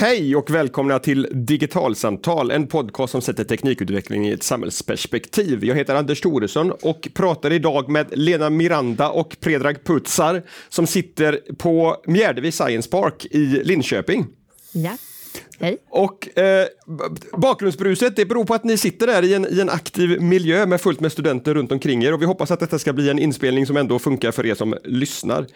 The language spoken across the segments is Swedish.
Hej och välkomna till Digitalsamtal, en podcast som sätter teknikutveckling i ett samhällsperspektiv. Jag heter Anders Thoresson och pratar idag med Lena Miranda och Predrag Putsar som sitter på Mjärdevi Science Park i Linköping. Ja. Hej. Och eh, bakgrundsbruset det beror på att ni sitter där i en, i en aktiv miljö med fullt med studenter runt omkring er och vi hoppas att detta ska bli en inspelning som ändå funkar för er som lyssnar.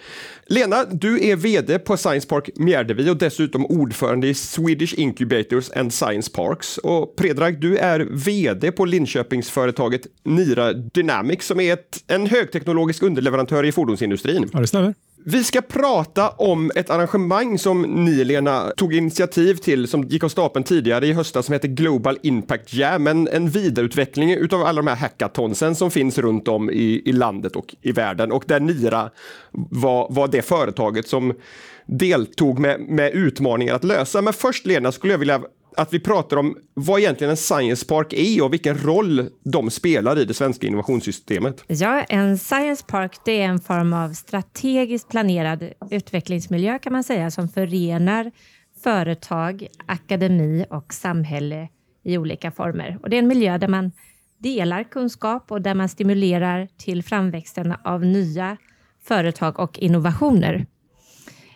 Lena, du är vd på Science Park Mjärdevi och dessutom ordförande i Swedish Incubators and Science Parks. Och Predrag, du är vd på Linköpingsföretaget Nira Dynamics som är ett, en högteknologisk underleverantör i fordonsindustrin. Ja, det stämmer. Vi ska prata om ett arrangemang som ni, Lena, tog initiativ till som gick av stapeln tidigare i höstas som heter Global Impact Jam, en, en vidareutveckling utav alla de här hackathonsen som finns runt om i, i landet och i världen och där Nira var, var det företaget som deltog med, med utmaningar att lösa. Men först Lena skulle jag vilja att vi pratar om vad egentligen en science park är och vilken roll de spelar i det svenska innovationssystemet. Ja, en science park det är en form av strategiskt planerad utvecklingsmiljö kan man säga som förenar företag, akademi och samhälle i olika former. Och det är en miljö där man delar kunskap och där man stimulerar till framväxten av nya företag och innovationer.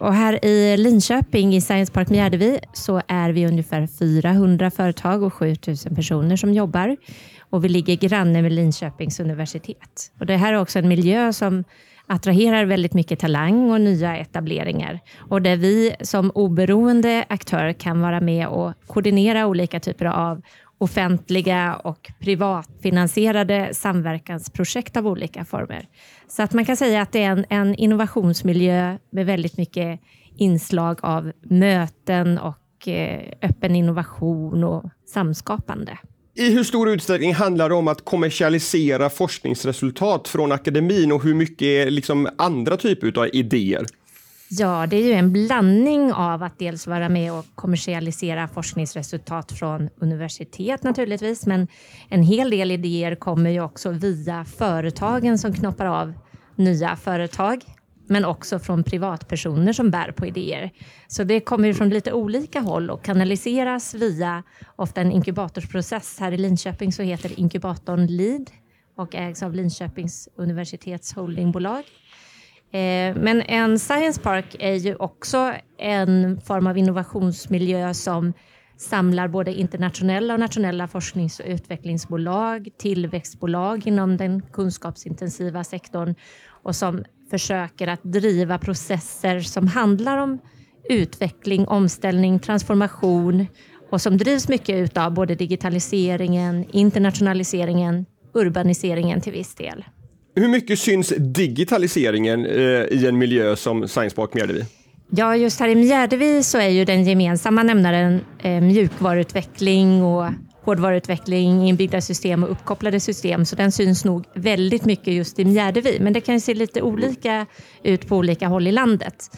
Och här i Linköping i Science Park Mjärdevi så är vi ungefär 400 företag och 7000 personer som jobbar. Och vi ligger granne med Linköpings universitet. Och det här är också en miljö som attraherar väldigt mycket talang och nya etableringar och där vi som oberoende aktör kan vara med och koordinera olika typer av offentliga och privatfinansierade samverkansprojekt av olika former. Så att man kan säga att det är en, en innovationsmiljö med väldigt mycket inslag av möten och eh, öppen innovation och samskapande. I hur stor utsträckning handlar det om att kommersialisera forskningsresultat från akademin och hur mycket är liksom andra typer av idéer? Ja, det är ju en blandning av att dels vara med och kommersialisera forskningsresultat från universitet naturligtvis, men en hel del idéer kommer ju också via företagen som knoppar av nya företag, men också från privatpersoner som bär på idéer. Så det kommer från lite olika håll och kanaliseras via ofta en inkubatorsprocess. Här i Linköping så heter inkubatorn LEAD och ägs av Linköpings universitets holdingbolag. Eh, men en science park är ju också en form av innovationsmiljö som samlar både internationella och nationella forsknings och utvecklingsbolag, tillväxtbolag inom den kunskapsintensiva sektorn och som försöker att driva processer som handlar om utveckling, omställning, transformation och som drivs mycket av både digitaliseringen, internationaliseringen, urbaniseringen till viss del. Hur mycket syns digitaliseringen eh, i en miljö som Science Park Mjärdevi? Ja, just här i Mjärdevi så är ju den gemensamma nämnaren eh, mjukvaruutveckling och hårdvaruutveckling, inbyggda system och uppkopplade system. Så den syns nog väldigt mycket just i Mjärdevi. Men det kan se lite olika ut på olika håll i landet.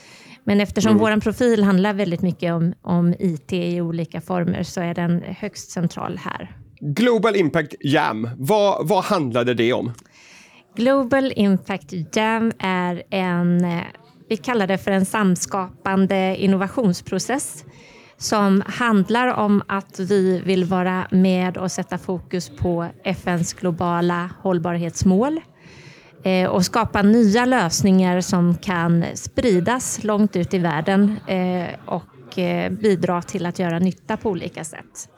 Men eftersom mm. vår profil handlar väldigt mycket om, om IT i olika former så är den högst central här. Global Impact Jam, vad, vad handlade det om? Global Impact Jam är en, eh, vi kallar det för en samskapande innovationsprocess som handlar om att vi vill vara med och sätta fokus på FNs globala hållbarhetsmål eh, och skapa nya lösningar som kan spridas långt ut i världen eh, och bidra till att göra nytta på olika sätt.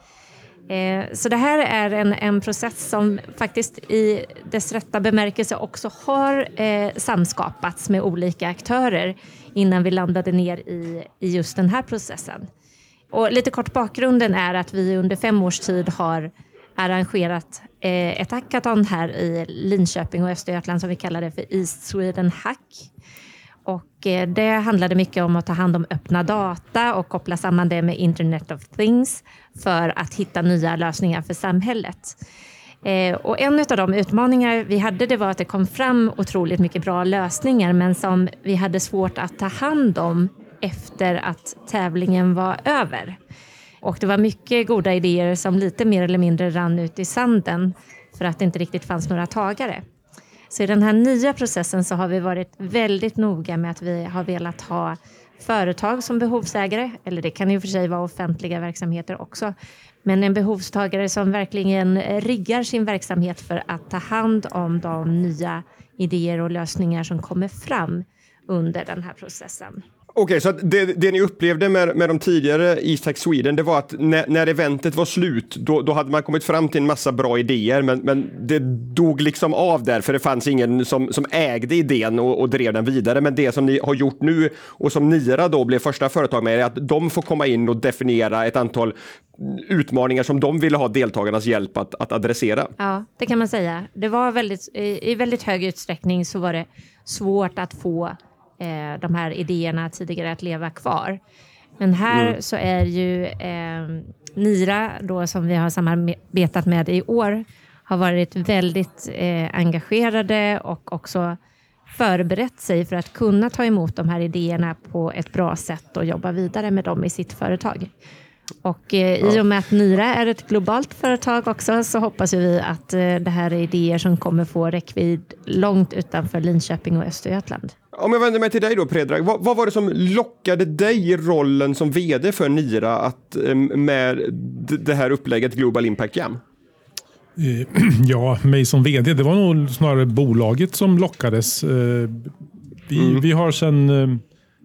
Eh, så det här är en, en process som faktiskt i dess rätta bemärkelse också har eh, samskapats med olika aktörer innan vi landade ner i, i just den här processen. Och lite kort bakgrunden är att vi under fem års tid har arrangerat eh, ett hackathon här i Linköping och Östergötland som vi kallar det för East Sweden Hack. Och eh, det handlade mycket om att ta hand om öppna data och koppla samman det med Internet of Things för att hitta nya lösningar för samhället. Eh, och en av de utmaningar vi hade det var att det kom fram otroligt mycket bra lösningar men som vi hade svårt att ta hand om efter att tävlingen var över. Och det var mycket goda idéer som lite mer eller mindre rann ut i sanden för att det inte riktigt fanns några tagare. Så i den här nya processen så har vi varit väldigt noga med att vi har velat ha företag som behovsägare, eller det kan i och för sig vara offentliga verksamheter också, men en behovstagare som verkligen riggar sin verksamhet för att ta hand om de nya idéer och lösningar som kommer fram under den här processen. Okej, okay, så det, det, ni upplevde med, med de tidigare East Sweden, det var att när, när eventet var slut, då, då, hade man kommit fram till en massa bra idéer, men, men det dog liksom av där, för det fanns ingen som, som ägde idén och, och drev den vidare. Men det som ni har gjort nu och som Nira då blev första företag med, är att de får komma in och definiera ett antal utmaningar som de ville ha deltagarnas hjälp att, att adressera. Ja, det kan man säga. Det var väldigt, i, i väldigt hög utsträckning så var det svårt att få eh, de här idéerna tidigare att leva kvar. Men här mm. så är ju eh, Nira då som vi har samarbetat med i år har varit väldigt eh, engagerade och också förberett sig för att kunna ta emot de här idéerna på ett bra sätt och jobba vidare med dem i sitt företag. Och eh, i och med att Nira är ett globalt företag också så hoppas vi att eh, det här är idéer som kommer få räckvidd långt utanför Linköping och Östergötland. Om jag vänder mig till dig då Predrag, vad, vad, var det som lockade dig i rollen som vd för Nira att, eh, med det här upplägget Global Impact Jam? Eh, ja, mig som vd, det var nog snarare bolaget som lockades. Eh, vi, mm. vi har sedan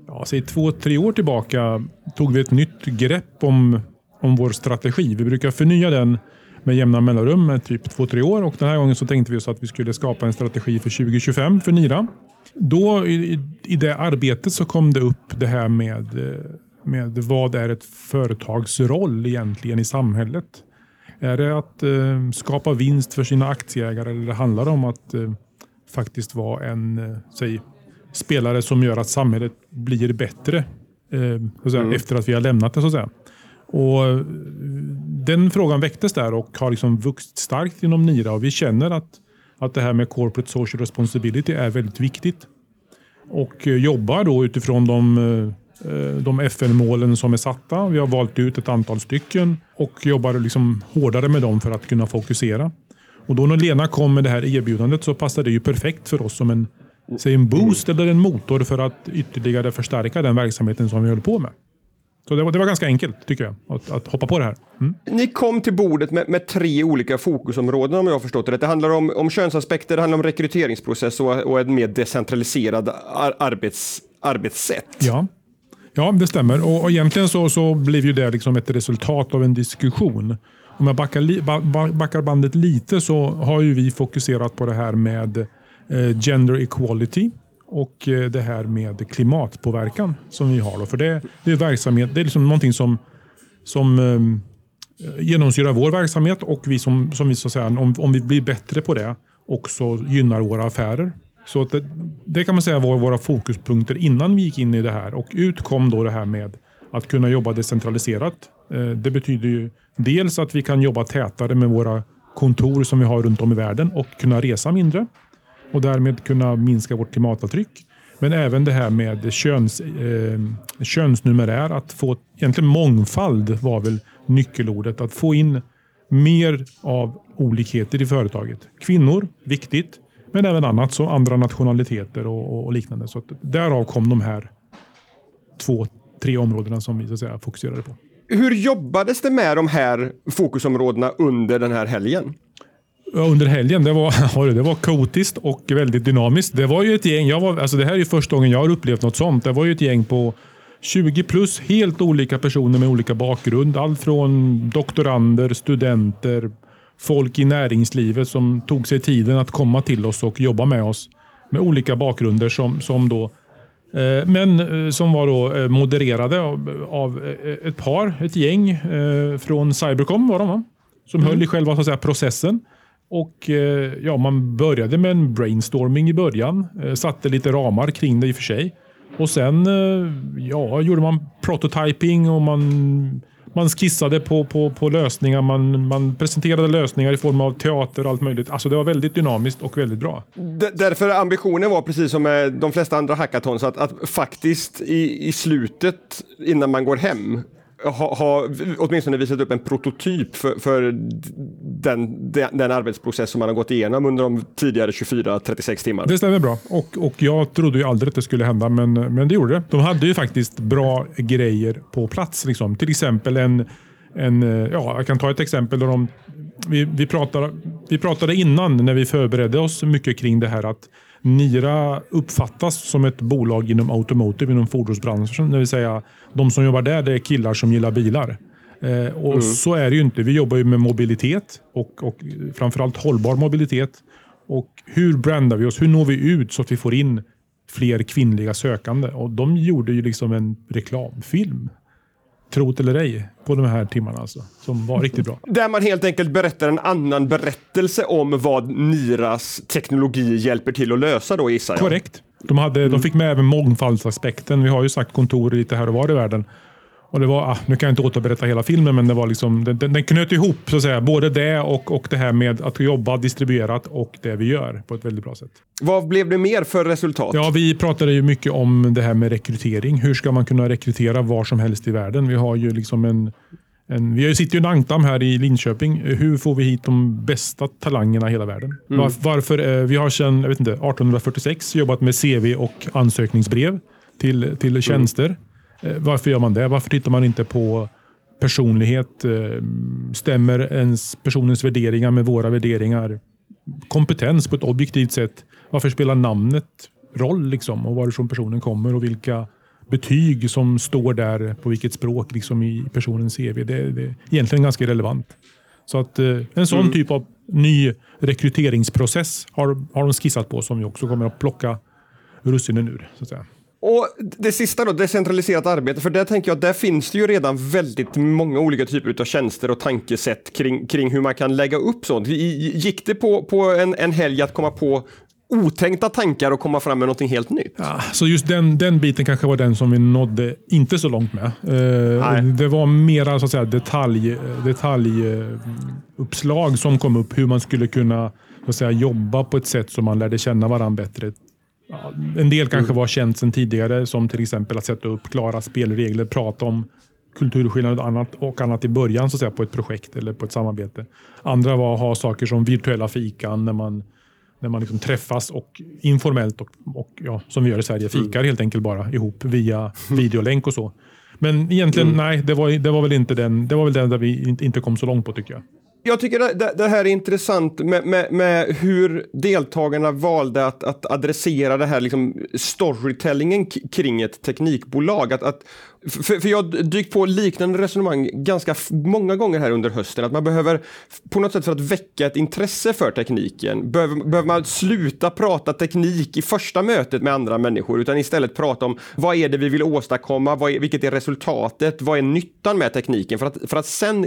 ja, säg två, tre år tillbaka tog vi ett nytt grepp om, om vår strategi. Vi brukar förnya den med jämna mellanrum, med typ två, tre år. Och den här gången så tänkte vi oss att vi skulle skapa en strategi för 2025 för Nira. Då i, i det arbetet så kom det upp det här med, med vad är ett företags roll egentligen i samhället? Är det att eh, skapa vinst för sina aktieägare eller handlar det om att eh, faktiskt vara en eh, säg, spelare som gör att samhället blir bättre eh, säga, mm. efter att vi har lämnat det? Så att säga. Och eh, den frågan väcktes där och har liksom vuxit starkt inom Nira och vi känner att att det här med corporate social responsibility är väldigt viktigt. Och eh, jobbar då utifrån de, eh, de FN-målen som är satta. Vi har valt ut ett antal stycken och jobbar liksom hårdare med dem för att kunna fokusera. Och då när Lena kom med det här erbjudandet så passade det ju perfekt för oss som en, säg en boost eller en motor för att ytterligare förstärka den verksamheten som vi håller på med. Så det var, det var ganska enkelt tycker jag, att, att hoppa på det här. Mm. Ni kom till bordet med, med, tre olika fokusområden om jag har förstått det rätt. Det handlar om, om könsaspekter, det handlar om rekryteringsprocess och, och ett mer decentraliserad ar, arbets, arbetssätt. Ja. Ja, det stämmer. Och, och egentligen så, så blev ju det liksom ett resultat av en diskussion. Om jag backar, backar bandet lite så har ju vi fokuserat på det här med eh, gender equality och eh, det här med klimatpåverkan som vi har. Då. För det, det är verksamhet, det är liksom någonting som, som um, genomsyrar vår verksamhet och vi som, som vi så säga, om, om vi blir bättre på det också gynnar våra affärer. Så det, det, kan man säga var våra fokuspunkter innan vi gick in i det här och ut kom då det här med att kunna jobba decentraliserat. Eh, det betyder ju dels att vi kan jobba tätare med våra kontor som vi har runt om i världen och kunna resa mindre och därmed kunna minska vårt klimatavtryck. Men även det här med köns, eh, könsnumerär, att få egentligen mångfald var väl nyckelordet. Att få in mer av olikheter i företaget. Kvinnor, viktigt. Men även annat, som andra nationaliteter och, och liknande. Så att därav kom de här två, tre områdena som vi så att säga, fokuserade på. Hur jobbades det med de här fokusområdena under den här helgen? Under helgen. Det var, det var kaotiskt och väldigt dynamiskt. Det var ju ett gäng. Jag var, alltså det här är första gången jag har upplevt något sånt. Det var ju ett gäng på 20 plus helt olika personer med olika bakgrund. Allt från doktorander, studenter, folk i näringslivet som tog sig tiden att komma till oss och jobba med oss med olika bakgrunder som, som då eh, men eh, som var då eh, modererade av, av ett par, ett gäng från Cybercom var de va? Som mm. höll i själva så att säga, processen. Och eh, ja, Man började med en brainstorming i början. Eh, satte lite ramar kring det i och för sig. Och sen eh, ja, gjorde man prototyping och man, man skissade på, på, på lösningar. Man, man presenterade lösningar i form av teater och allt möjligt. Alltså Det var väldigt dynamiskt och väldigt bra. D därför ambitionen var precis som med de flesta andra hackathons att, att faktiskt i, i slutet innan man går hem ha, ha åtminstone visat upp en prototyp för, för den, den, den, arbetsprocess som man har gått igenom under de tidigare 24-36 timmarna. Det stämmer bra. Och, och jag trodde ju aldrig att det skulle hända, men, men det gjorde det. De hade ju faktiskt bra grejer på plats. Liksom. Till exempel en, en ja, jag kan ta ett exempel. Där de, vi, vi, pratade, vi pratade innan när vi förberedde oss mycket kring det här att Nira uppfattas som ett bolag inom automotive, inom fordonsbranschen. Det vill säga, de som jobbar där det är killar som gillar bilar. Eh, och mm. Så är det ju inte. Vi jobbar ju med mobilitet och, och framförallt hållbar mobilitet. Och Hur brandar vi oss? Hur når vi ut så att vi får in fler kvinnliga sökande? Och De gjorde ju liksom en reklamfilm tro eller ej, på de här timmarna alltså, som var riktigt bra. Där man helt enkelt berättar en annan berättelse om vad Niras teknologi hjälper till att lösa då gissar jag. Korrekt. De, hade, mm. de fick med även mångfaldsaspekten. Vi har ju sagt kontor lite här och var i världen. Och det var, ah, nu kan jag inte återberätta hela filmen, men det var liksom, den, den knöt ihop så att säga, både det och, och det här med att jobba distribuerat och det vi gör på ett väldigt bra sätt. Vad blev det mer för resultat? Ja, vi pratade ju mycket om det här med rekrytering. Hur ska man kunna rekrytera var som helst i världen? Vi har ju liksom en, en vi sitter ju en ankdam här i Linköping. Hur får vi hit de bästa talangerna i hela världen? Mm. Var, varför? Eh, vi har sedan jag vet inte, 1846 jobbat med CV och ansökningsbrev till, till tjänster. Mm. Eh, varför gör man det? Varför tittar man inte på personlighet? Eh, stämmer ens personens värderingar med våra värderingar? Kompetens på ett objektivt sätt. Varför spelar namnet roll liksom? Och varifrån personen kommer och vilka betyg som står där på vilket språk liksom i personens CV. Det, det är egentligen ganska relevant. Så att eh, en sån mm. typ av ny rekryteringsprocess har, har de skissat på som vi också kommer att plocka russinen ur. Så att säga. Och det sista då, decentraliserat arbete, för där tänker jag, där finns det ju redan väldigt många olika typer av tjänster och tankesätt kring, kring hur man kan lägga upp sånt. Gick det på, på en, en helg att komma på otänkta tankar och komma fram med något helt nytt. Ja, så just den, den biten kanske var den som vi nådde inte så långt med. Eh, det var mera så att säga, detalj, detaljuppslag som kom upp hur man skulle kunna så att säga, jobba på ett sätt som man lärde känna varandra bättre Ja, en del kanske var känt sedan tidigare, som till exempel att sätta upp klara spelregler, prata om kulturskillnader och annat, och annat i början så att säga, på ett projekt eller på ett samarbete. Andra var att ha saker som virtuella fikan när man, när man liksom träffas och informellt och, och ja, som vi gör i Sverige, fikar mm. helt enkelt bara ihop via videolänk och så. Men egentligen, mm. nej, det var, det var väl inte den, det var väl den där vi inte kom så långt på tycker jag. Jag tycker det, det, här är intressant med, med, med, hur deltagarna valde att, att adressera det här liksom storytellingen kring ett teknikbolag. Att, att för, för jag har dykt på liknande resonemang ganska många gånger här under hösten. Att man behöver, på något sätt för att väcka ett intresse för tekniken, behöver, behöver man sluta prata teknik i första mötet med andra människor, utan istället prata om vad är det vi vill åstadkomma, vad är, vilket är resultatet, vad är nyttan med tekniken, för att, för att sen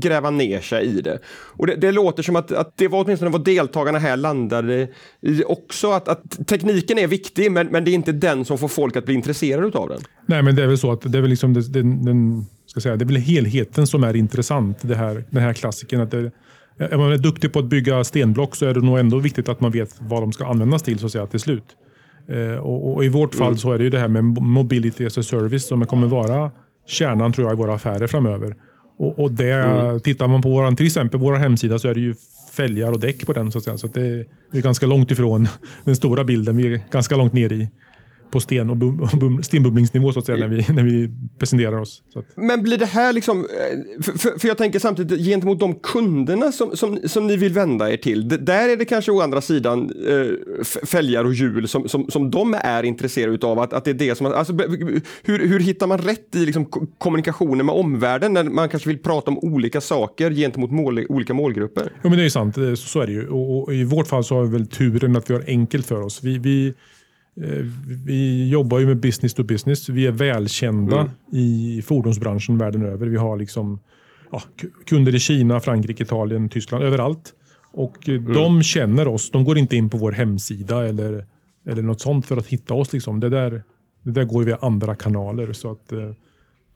gräva ner sig i det. Och det, det låter som att, att det var åtminstone vad deltagarna här landade i också, att, att tekniken är viktig, men, men det är inte den som får folk att bli intresserade av den. Nej, men det är väl så att det är väl liksom den, den, ska säga, det är väl helheten som är intressant. Det här, den här klassiken. Att det, är man är duktig på att bygga stenblock så är det nog ändå viktigt att man vet vad de ska användas till så att säga, till slut. Eh, och, och, I vårt fall mm. så är det ju det här med mobility as a service som kommer vara kärnan tror jag i våra affärer framöver. Och, och det, mm. Tittar man på våran, till exempel vår hemsida så är det ju fälgar och däck på den. Så, att säga. så att det, det är ganska långt ifrån den stora bilden. Vi är ganska långt ner i på sten och bum, stenbubblingsnivå så att säga, när vi, när vi presenterar oss. Men blir det här liksom, eh, för, för, jag tänker samtidigt gentemot de kunderna som, som, som ni vill vända er till, där är det kanske å andra sidan äh, fälgar och hjul som, som, som de är intresserade av, att, att det är det som, alltså, hur, hur hittar man rätt i liksom, kommunikationen med omvärlden när man kanske vill prata om olika saker gentemot mål, olika målgrupper? Ja men det är sant, så, så är det ju. Och, och, i vårt fall så har vi väl turen att vi har enkelt för oss. Vi, vi Eh, vi jobbar ju med business to business. Vi är välkända mm. i fordonsbranschen världen över. Vi har liksom ja, kunder i Kina, Frankrike, Italien, Tyskland, överallt. Och eh, mm. de känner oss. De går inte in på vår hemsida eller, eller något sånt för att hitta oss. Liksom. Det, där, det där går via andra kanaler. Så att, eh,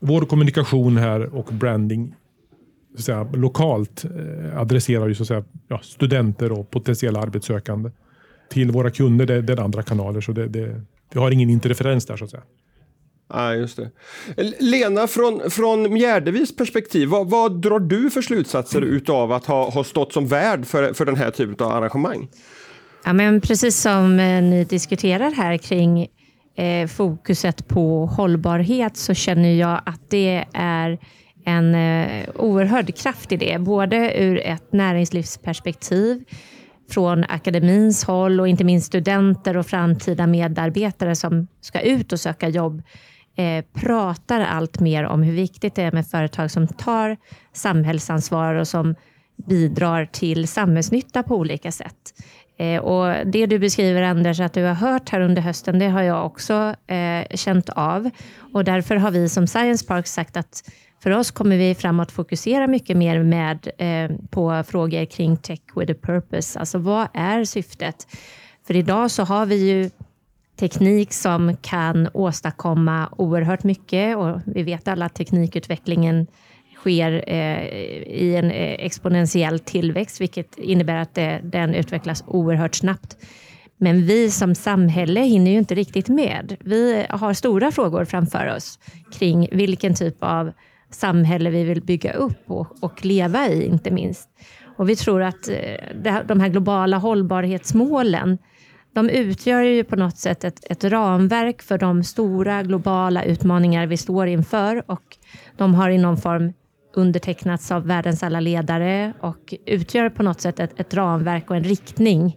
vår kommunikation här och branding så säga, lokalt eh, adresserar ju så att säga, ja, studenter och potentiella arbetssökande till våra kunder det, det är andra kanaler. Så det, det, vi har ingen interferens där så att säga. Ja, just det. Lena, från, från Mjärdevis perspektiv, vad, vad drar du för slutsatser utav att ha, ha stått som värd för, för den här typen av arrangemang? Ja, men precis som eh, ni diskuterar här kring eh, fokuset på hållbarhet så känner jag att det är en eh, oerhörd kraft i det, både ur ett näringslivsperspektiv, från akademins håll och inte minst studenter och framtida medarbetare som ska ut och söka jobb eh, pratar allt mer om hur viktigt det är med företag som tar samhällsansvar och som bidrar till samhällsnytta på olika sätt. Eh, och Det du beskriver Anders, att du har hört här under hösten, det har jag också eh, känt av. Och därför har vi som Science Park sagt att för oss kommer vi framåt fokusera mycket mer med, eh, på frågor kring tech with a purpose. Alltså vad är syftet? För idag så har vi ju teknik som kan åstadkomma oerhört mycket och vi vet alla att teknikutvecklingen sker eh, i en eh, exponentiell tillväxt, vilket innebär att det, den utvecklas oerhört snabbt. Men vi som samhälle hinner ju inte riktigt med. Vi har stora frågor framför oss kring vilken typ av samhälle vi vill bygga upp och, och leva i, inte minst. Och vi tror att eh, de här globala hållbarhetsmålen de utgör ju på något sätt ett, ett, ramverk för de stora globala utmaningar vi står inför och de har i någon form undertecknats av världens alla ledare och utgör på något sätt ett, ett ramverk och en riktning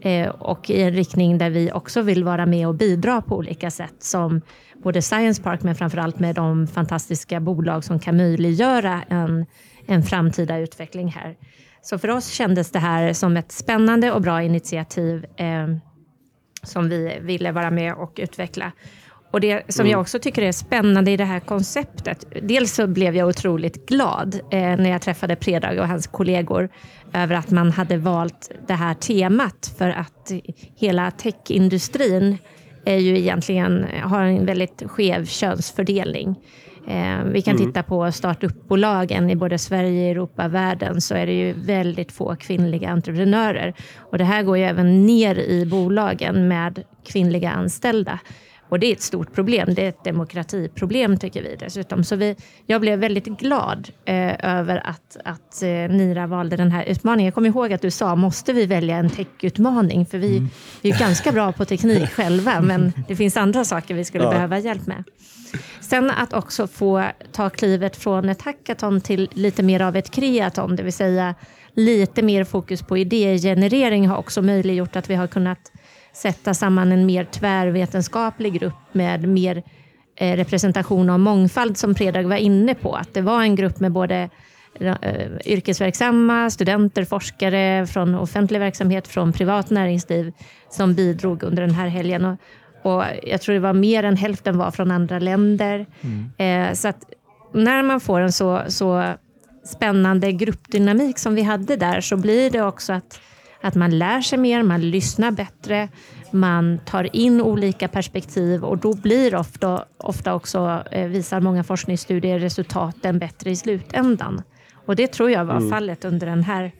eh, och i en riktning där vi också vill vara med och bidra på olika sätt som både Science Park men framförallt med de fantastiska bolag som kan möjliggöra en, en framtida utveckling här. Så för oss kändes det här som ett spännande och bra initiativ eh, som vi ville vara med och utveckla. Och Det som mm. jag också tycker är spännande i det här konceptet. Dels så blev jag otroligt glad eh, när jag träffade Predrag och hans kollegor över att man hade valt det här temat för att hela techindustrin är ju egentligen, har en väldigt skev könsfördelning. Eh, vi kan mm. titta på startup-bolagen i både Sverige, Europa, världen så är det ju väldigt få kvinnliga entreprenörer. Och det här går ju även ner i bolagen med kvinnliga anställda. Och det är ett stort problem. Det är ett demokratiproblem tycker vi dessutom. Så vi, jag blev väldigt glad eh, över att, att eh, Nira valde den här utmaningen. Jag kommer ihåg att du sa, måste vi välja en techutmaning? För vi, mm. vi är ganska bra på teknik själva, men det finns andra saker vi skulle ja. behöva hjälp med. Sen att också få ta klivet från ett hackathon till lite mer av ett kreaton, det vill säga lite mer fokus på idégenerering har också möjliggjort att vi har kunnat sätta samman en mer tvärvetenskaplig grupp med mer eh, representation av mångfald som Predrag var inne på. Att det var en grupp med både eh, yrkesverksamma, studenter, forskare från offentlig verksamhet, från privat näringsliv som bidrog under den här helgen. Och, och jag tror det var mer än hälften var från andra länder. Mm. Eh, så att när man får en så, så spännande gruppdynamik som vi hade där så blir det också att att man lär sig mer, man lyssnar bättre, man tar in olika perspektiv och då blir ofta, ofta också, eh, visar många forskningsstudier, resultaten bättre i slutändan. Och det tror jag var mm. fallet under den här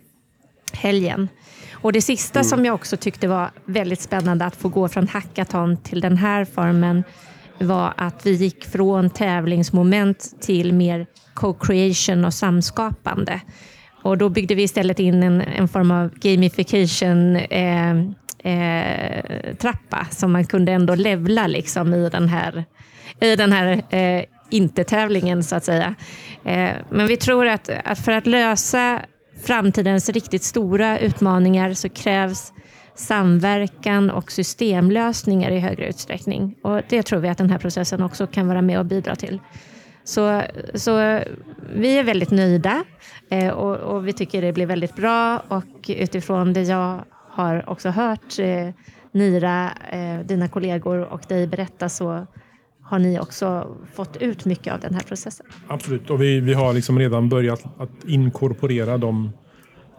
helgen. Och det sista mm. som jag också tyckte var väldigt spännande att få gå från hackathon till den här formen var att vi gick från tävlingsmoment till mer co-creation och samskapande. Och då byggde vi istället in en, en form av gamification eh, eh, trappa som man kunde ändå levla liksom i den här, i den här eh, inte-tävlingen så att säga. Eh, men vi tror att, att för att lösa framtidens riktigt stora utmaningar så krävs samverkan och systemlösningar i högre utsträckning. Och Det tror vi att den här processen också kan vara med och bidra till. Så, så vi är väldigt nöjda Eh, och, och, vi tycker det blir väldigt bra och utifrån det jag har också hört eh, Nira, eh, dina kollegor och dig berätta så har ni också fått ut mycket av den här processen. Absolut, och vi, vi har liksom redan börjat att inkorporera de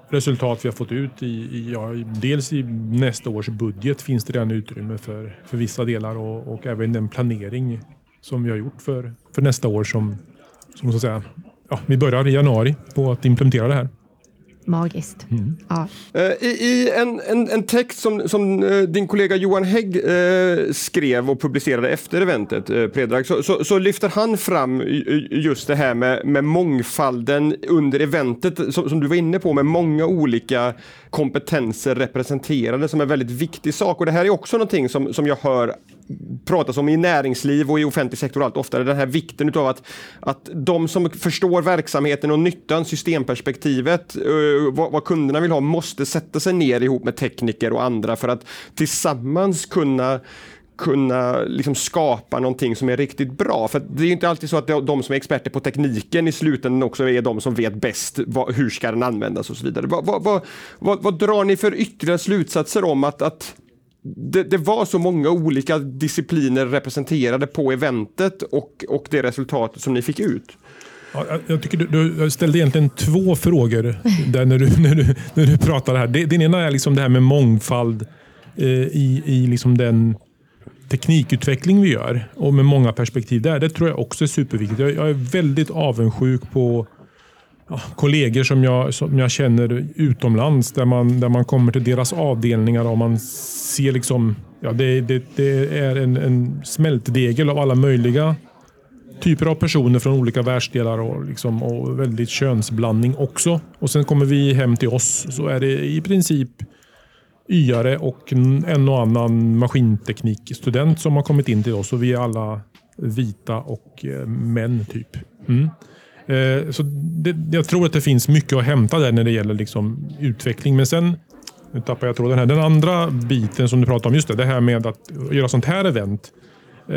resultat vi har fått ut. I, i ja, dels i nästa års budget finns det redan utrymme för, för vissa delar och, och även den planering som vi har gjort för, för nästa år som, som så att säga, ja, vi börjar i januari på att implementera det här. Magiskt. Mm. Ja. Eh, I, i en, en, en text som, som eh, din kollega Johan Hägg eh, skrev och publicerade efter eventet, eh, Predrag, så, så, så lyfter han fram ju- just det här med, med mångfalden under eventet som, som du var inne på med många olika kompetenser representerade som en väldigt viktig sak. Och det här är också någonting som, som jag hör pratas om i näringsliv och i offentlig sektor allt oftare. Den här vikten av att, att de som förstår verksamheten och nyttan, systemperspektivet, eh, vad, vad kunderna vill ha, måste sätta sig ner ihop med tekniker och andra för att tillsammans kunna kunna liksom skapa någonting som är riktigt bra. För det är ju inte alltid så att de- de som är experter på tekniken i slutändan också är de som vet bäst vad, hur ska den användas och så vidare. Vad, vad, vad, vad, vad drar ni för ytterligare slutsatser om att, att det, det var så många olika discipliner representerade på eventet och, och det resultatet som ni fick ut? Ja, jag- tycker du, du ställde egentligen två frågor där när, du, när, du, när du pratade här. Den ena är liksom det här med mångfald eh, i, i liksom den teknikutveckling vi gör och med många perspektiv där. Det tror jag också är superviktigt. Jag, jag är väldigt avundsjuk på ja, kollegor som jag, som jag känner utomlands där man, där man kommer till deras avdelningar och man ser liksom ja, det, det, det är en, en smältdegel av alla möjliga typer av personer från olika världsdelar och, liksom, och väldigt könsblandning också. Och Sen kommer vi hem till oss så är det i princip Yare och en och annan maskinteknikstudent som har kommit in till oss och vi är alla vita och eh, män typ. Mm. Eh, så det, jag tror att det finns mycket att hämta där när det gäller liksom utveckling. Men sen, nu tappar jag tråden här. Den andra biten som du pratade om, just det, det här med att göra sånt här event. Eh,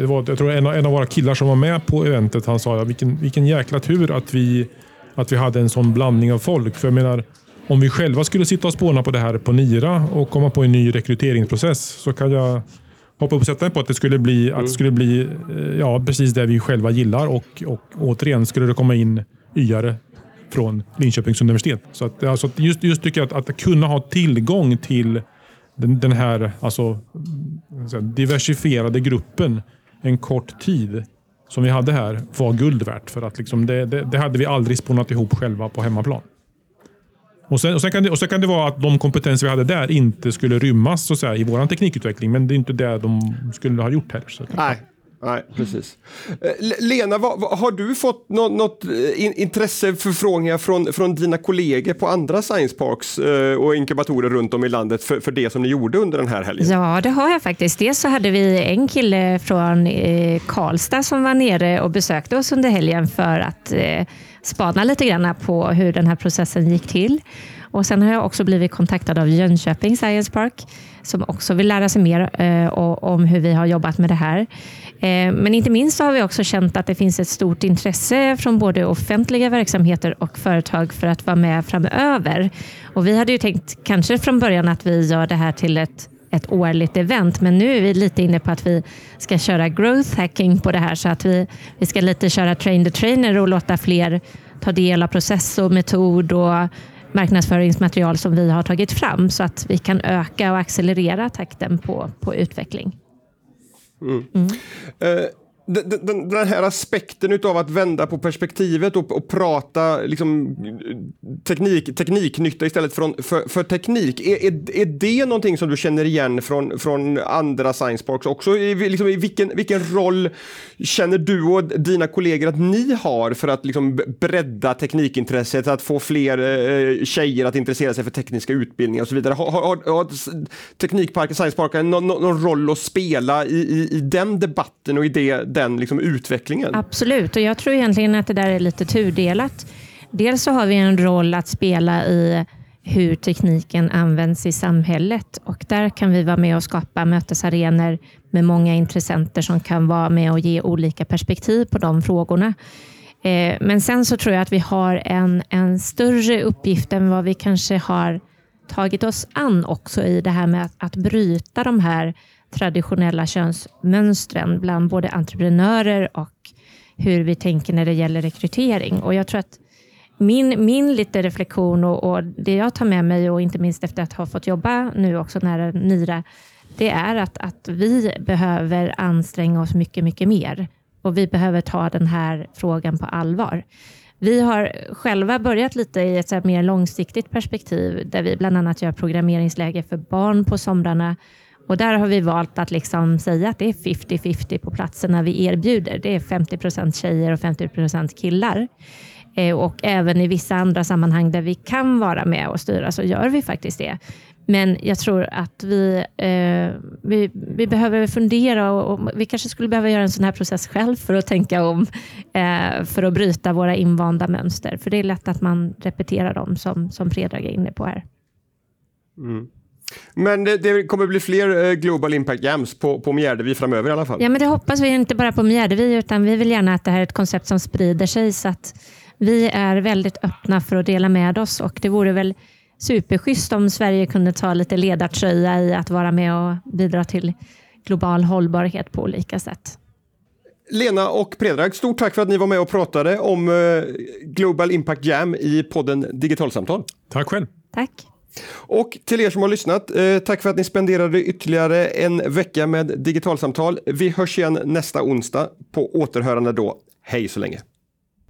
det var, jag tror en av, en av våra killar som var med på eventet, han sa ja, vilken, vilken jäkla tur att vi, att vi hade en sån blandning av folk. För jag menar, om vi själva skulle sitta och spåna på det här på Nira och komma på en ny rekryteringsprocess så kan jag hoppa upp och sätta mig på att det skulle bli, att det skulle bli eh, ja, precis det vi själva gillar och, och återigen skulle det komma in Yare från Linköpings universitet. Så att, alltså, just, just tycker jag att, att kunna ha tillgång till den, den här alltså, diversifierade gruppen en kort tid som vi hade här var guld värt. För att liksom det, det, det hade vi aldrig spånat ihop själva på hemmaplan. Och sen, och, sen kan det, och sen kan det vara att de kompetenser vi hade där inte skulle rymmas så att säga, i vår teknikutveckling. Men det är inte det de skulle ha gjort heller. Så att- Nej. Nej, precis. Eh, Le- Lena, vad, vad, har du fått något, något eh, in, intresseförfrågningar från, från dina kollegor på andra science parks eh, och inkubatorer runt om i landet för, för det som ni gjorde under den här helgen? Ja, det har jag faktiskt. Dels så hade vi en kille från eh, Karlstad som var nere och besökte oss under helgen för att eh, spana lite grann på hur den här processen gick till. Och Sen har jag också blivit kontaktad av Jönköping Science Park som också vill lära sig mer eh, om hur vi har jobbat med det här. Eh, men inte minst så har vi också känt att det finns ett stort intresse från både offentliga verksamheter och företag för att vara med framöver. Och vi hade ju tänkt kanske från början att vi gör det här till ett ett årligt event, men nu är vi lite inne på att vi ska köra growth hacking på det här så att vi, vi ska lite köra train the trainer och låta fler ta del av process och metod och marknadsföringsmaterial som vi har tagit fram så att vi kan öka och accelerera takten på, på utveckling. Eh, den, den, den här aspekten av att vända på perspektivet och, och prata liksom, teknik, tekniknytta istället för, för, för teknik. Är, är, är det någonting som du känner igen från, från andra science parks också? I, liksom, i vilken, vilken roll känner du och dina kollegor att ni har för att liksom, bredda teknikintresset, att få fler eh, tjejer att intressera sig för tekniska utbildningar och så vidare? Har, har, har Teknikparken, Science Parken någon, någon roll att spela i, i, i den debatten och i det, den liksom, utvecklingen? Absolut, och jag tror egentligen att det där är lite tudelat. Dels så har vi en roll att spela i hur tekniken används i samhället och där kan vi vara med och skapa mötesarenor med många intressenter som kan vara med och ge olika perspektiv på de frågorna. Eh, men sen så tror jag att vi har en, en större uppgift än vad vi kanske har tagit oss an också i det här med att, att bryta de här traditionella könsmönstren bland både entreprenörer och hur vi tänker när det gäller rekrytering. Och jag tror att min, min lite reflektion och, och det jag tar med mig och inte minst efter att ha fått jobba nu också nära Nira, det är att, att vi behöver anstränga oss mycket, mycket mer. Och vi behöver ta den här frågan på allvar. Vi har själva börjat lite i ett så mer långsiktigt perspektiv där vi bland annat gör programmeringsläge för barn på somrarna. Och där har vi valt att liksom säga att det är 50-50 på platserna vi erbjuder. Det är 50 procent tjejer och 50 procent killar. Eh, och även i vissa andra sammanhang där vi kan vara med och styra så gör vi faktiskt det. Men jag tror att vi, eh, vi, vi, behöver fundera och, och, vi kanske skulle behöva göra en sån här process själv för att tänka om, eh, för att bryta våra invanda mönster. För det är lätt att man repeterar dem som, som Predrag är inne på här. Mm. Men det, det, kommer bli fler eh, Global Impact Jams på, på Mjärdevi framöver i alla fall? Ja, men det hoppas vi inte bara på Mjärdevi utan vi vill gärna att det här är ett koncept som sprider sig så att vi är väldigt öppna för att dela med oss och det vore väl superschysst om Sverige kunde ta lite ledartröja i att vara med och bidra till global hållbarhet på olika sätt. Lena och Predrag, stort tack för att ni var med och pratade om eh, Global Impact Jam i podden Digitalsamtal. Tack själv. Tack. Och till er som har lyssnat, eh, tack för att ni spenderade ytterligare en vecka med Digitalsamtal. Vi hörs igen nästa onsdag på återhörande då. Hej så länge!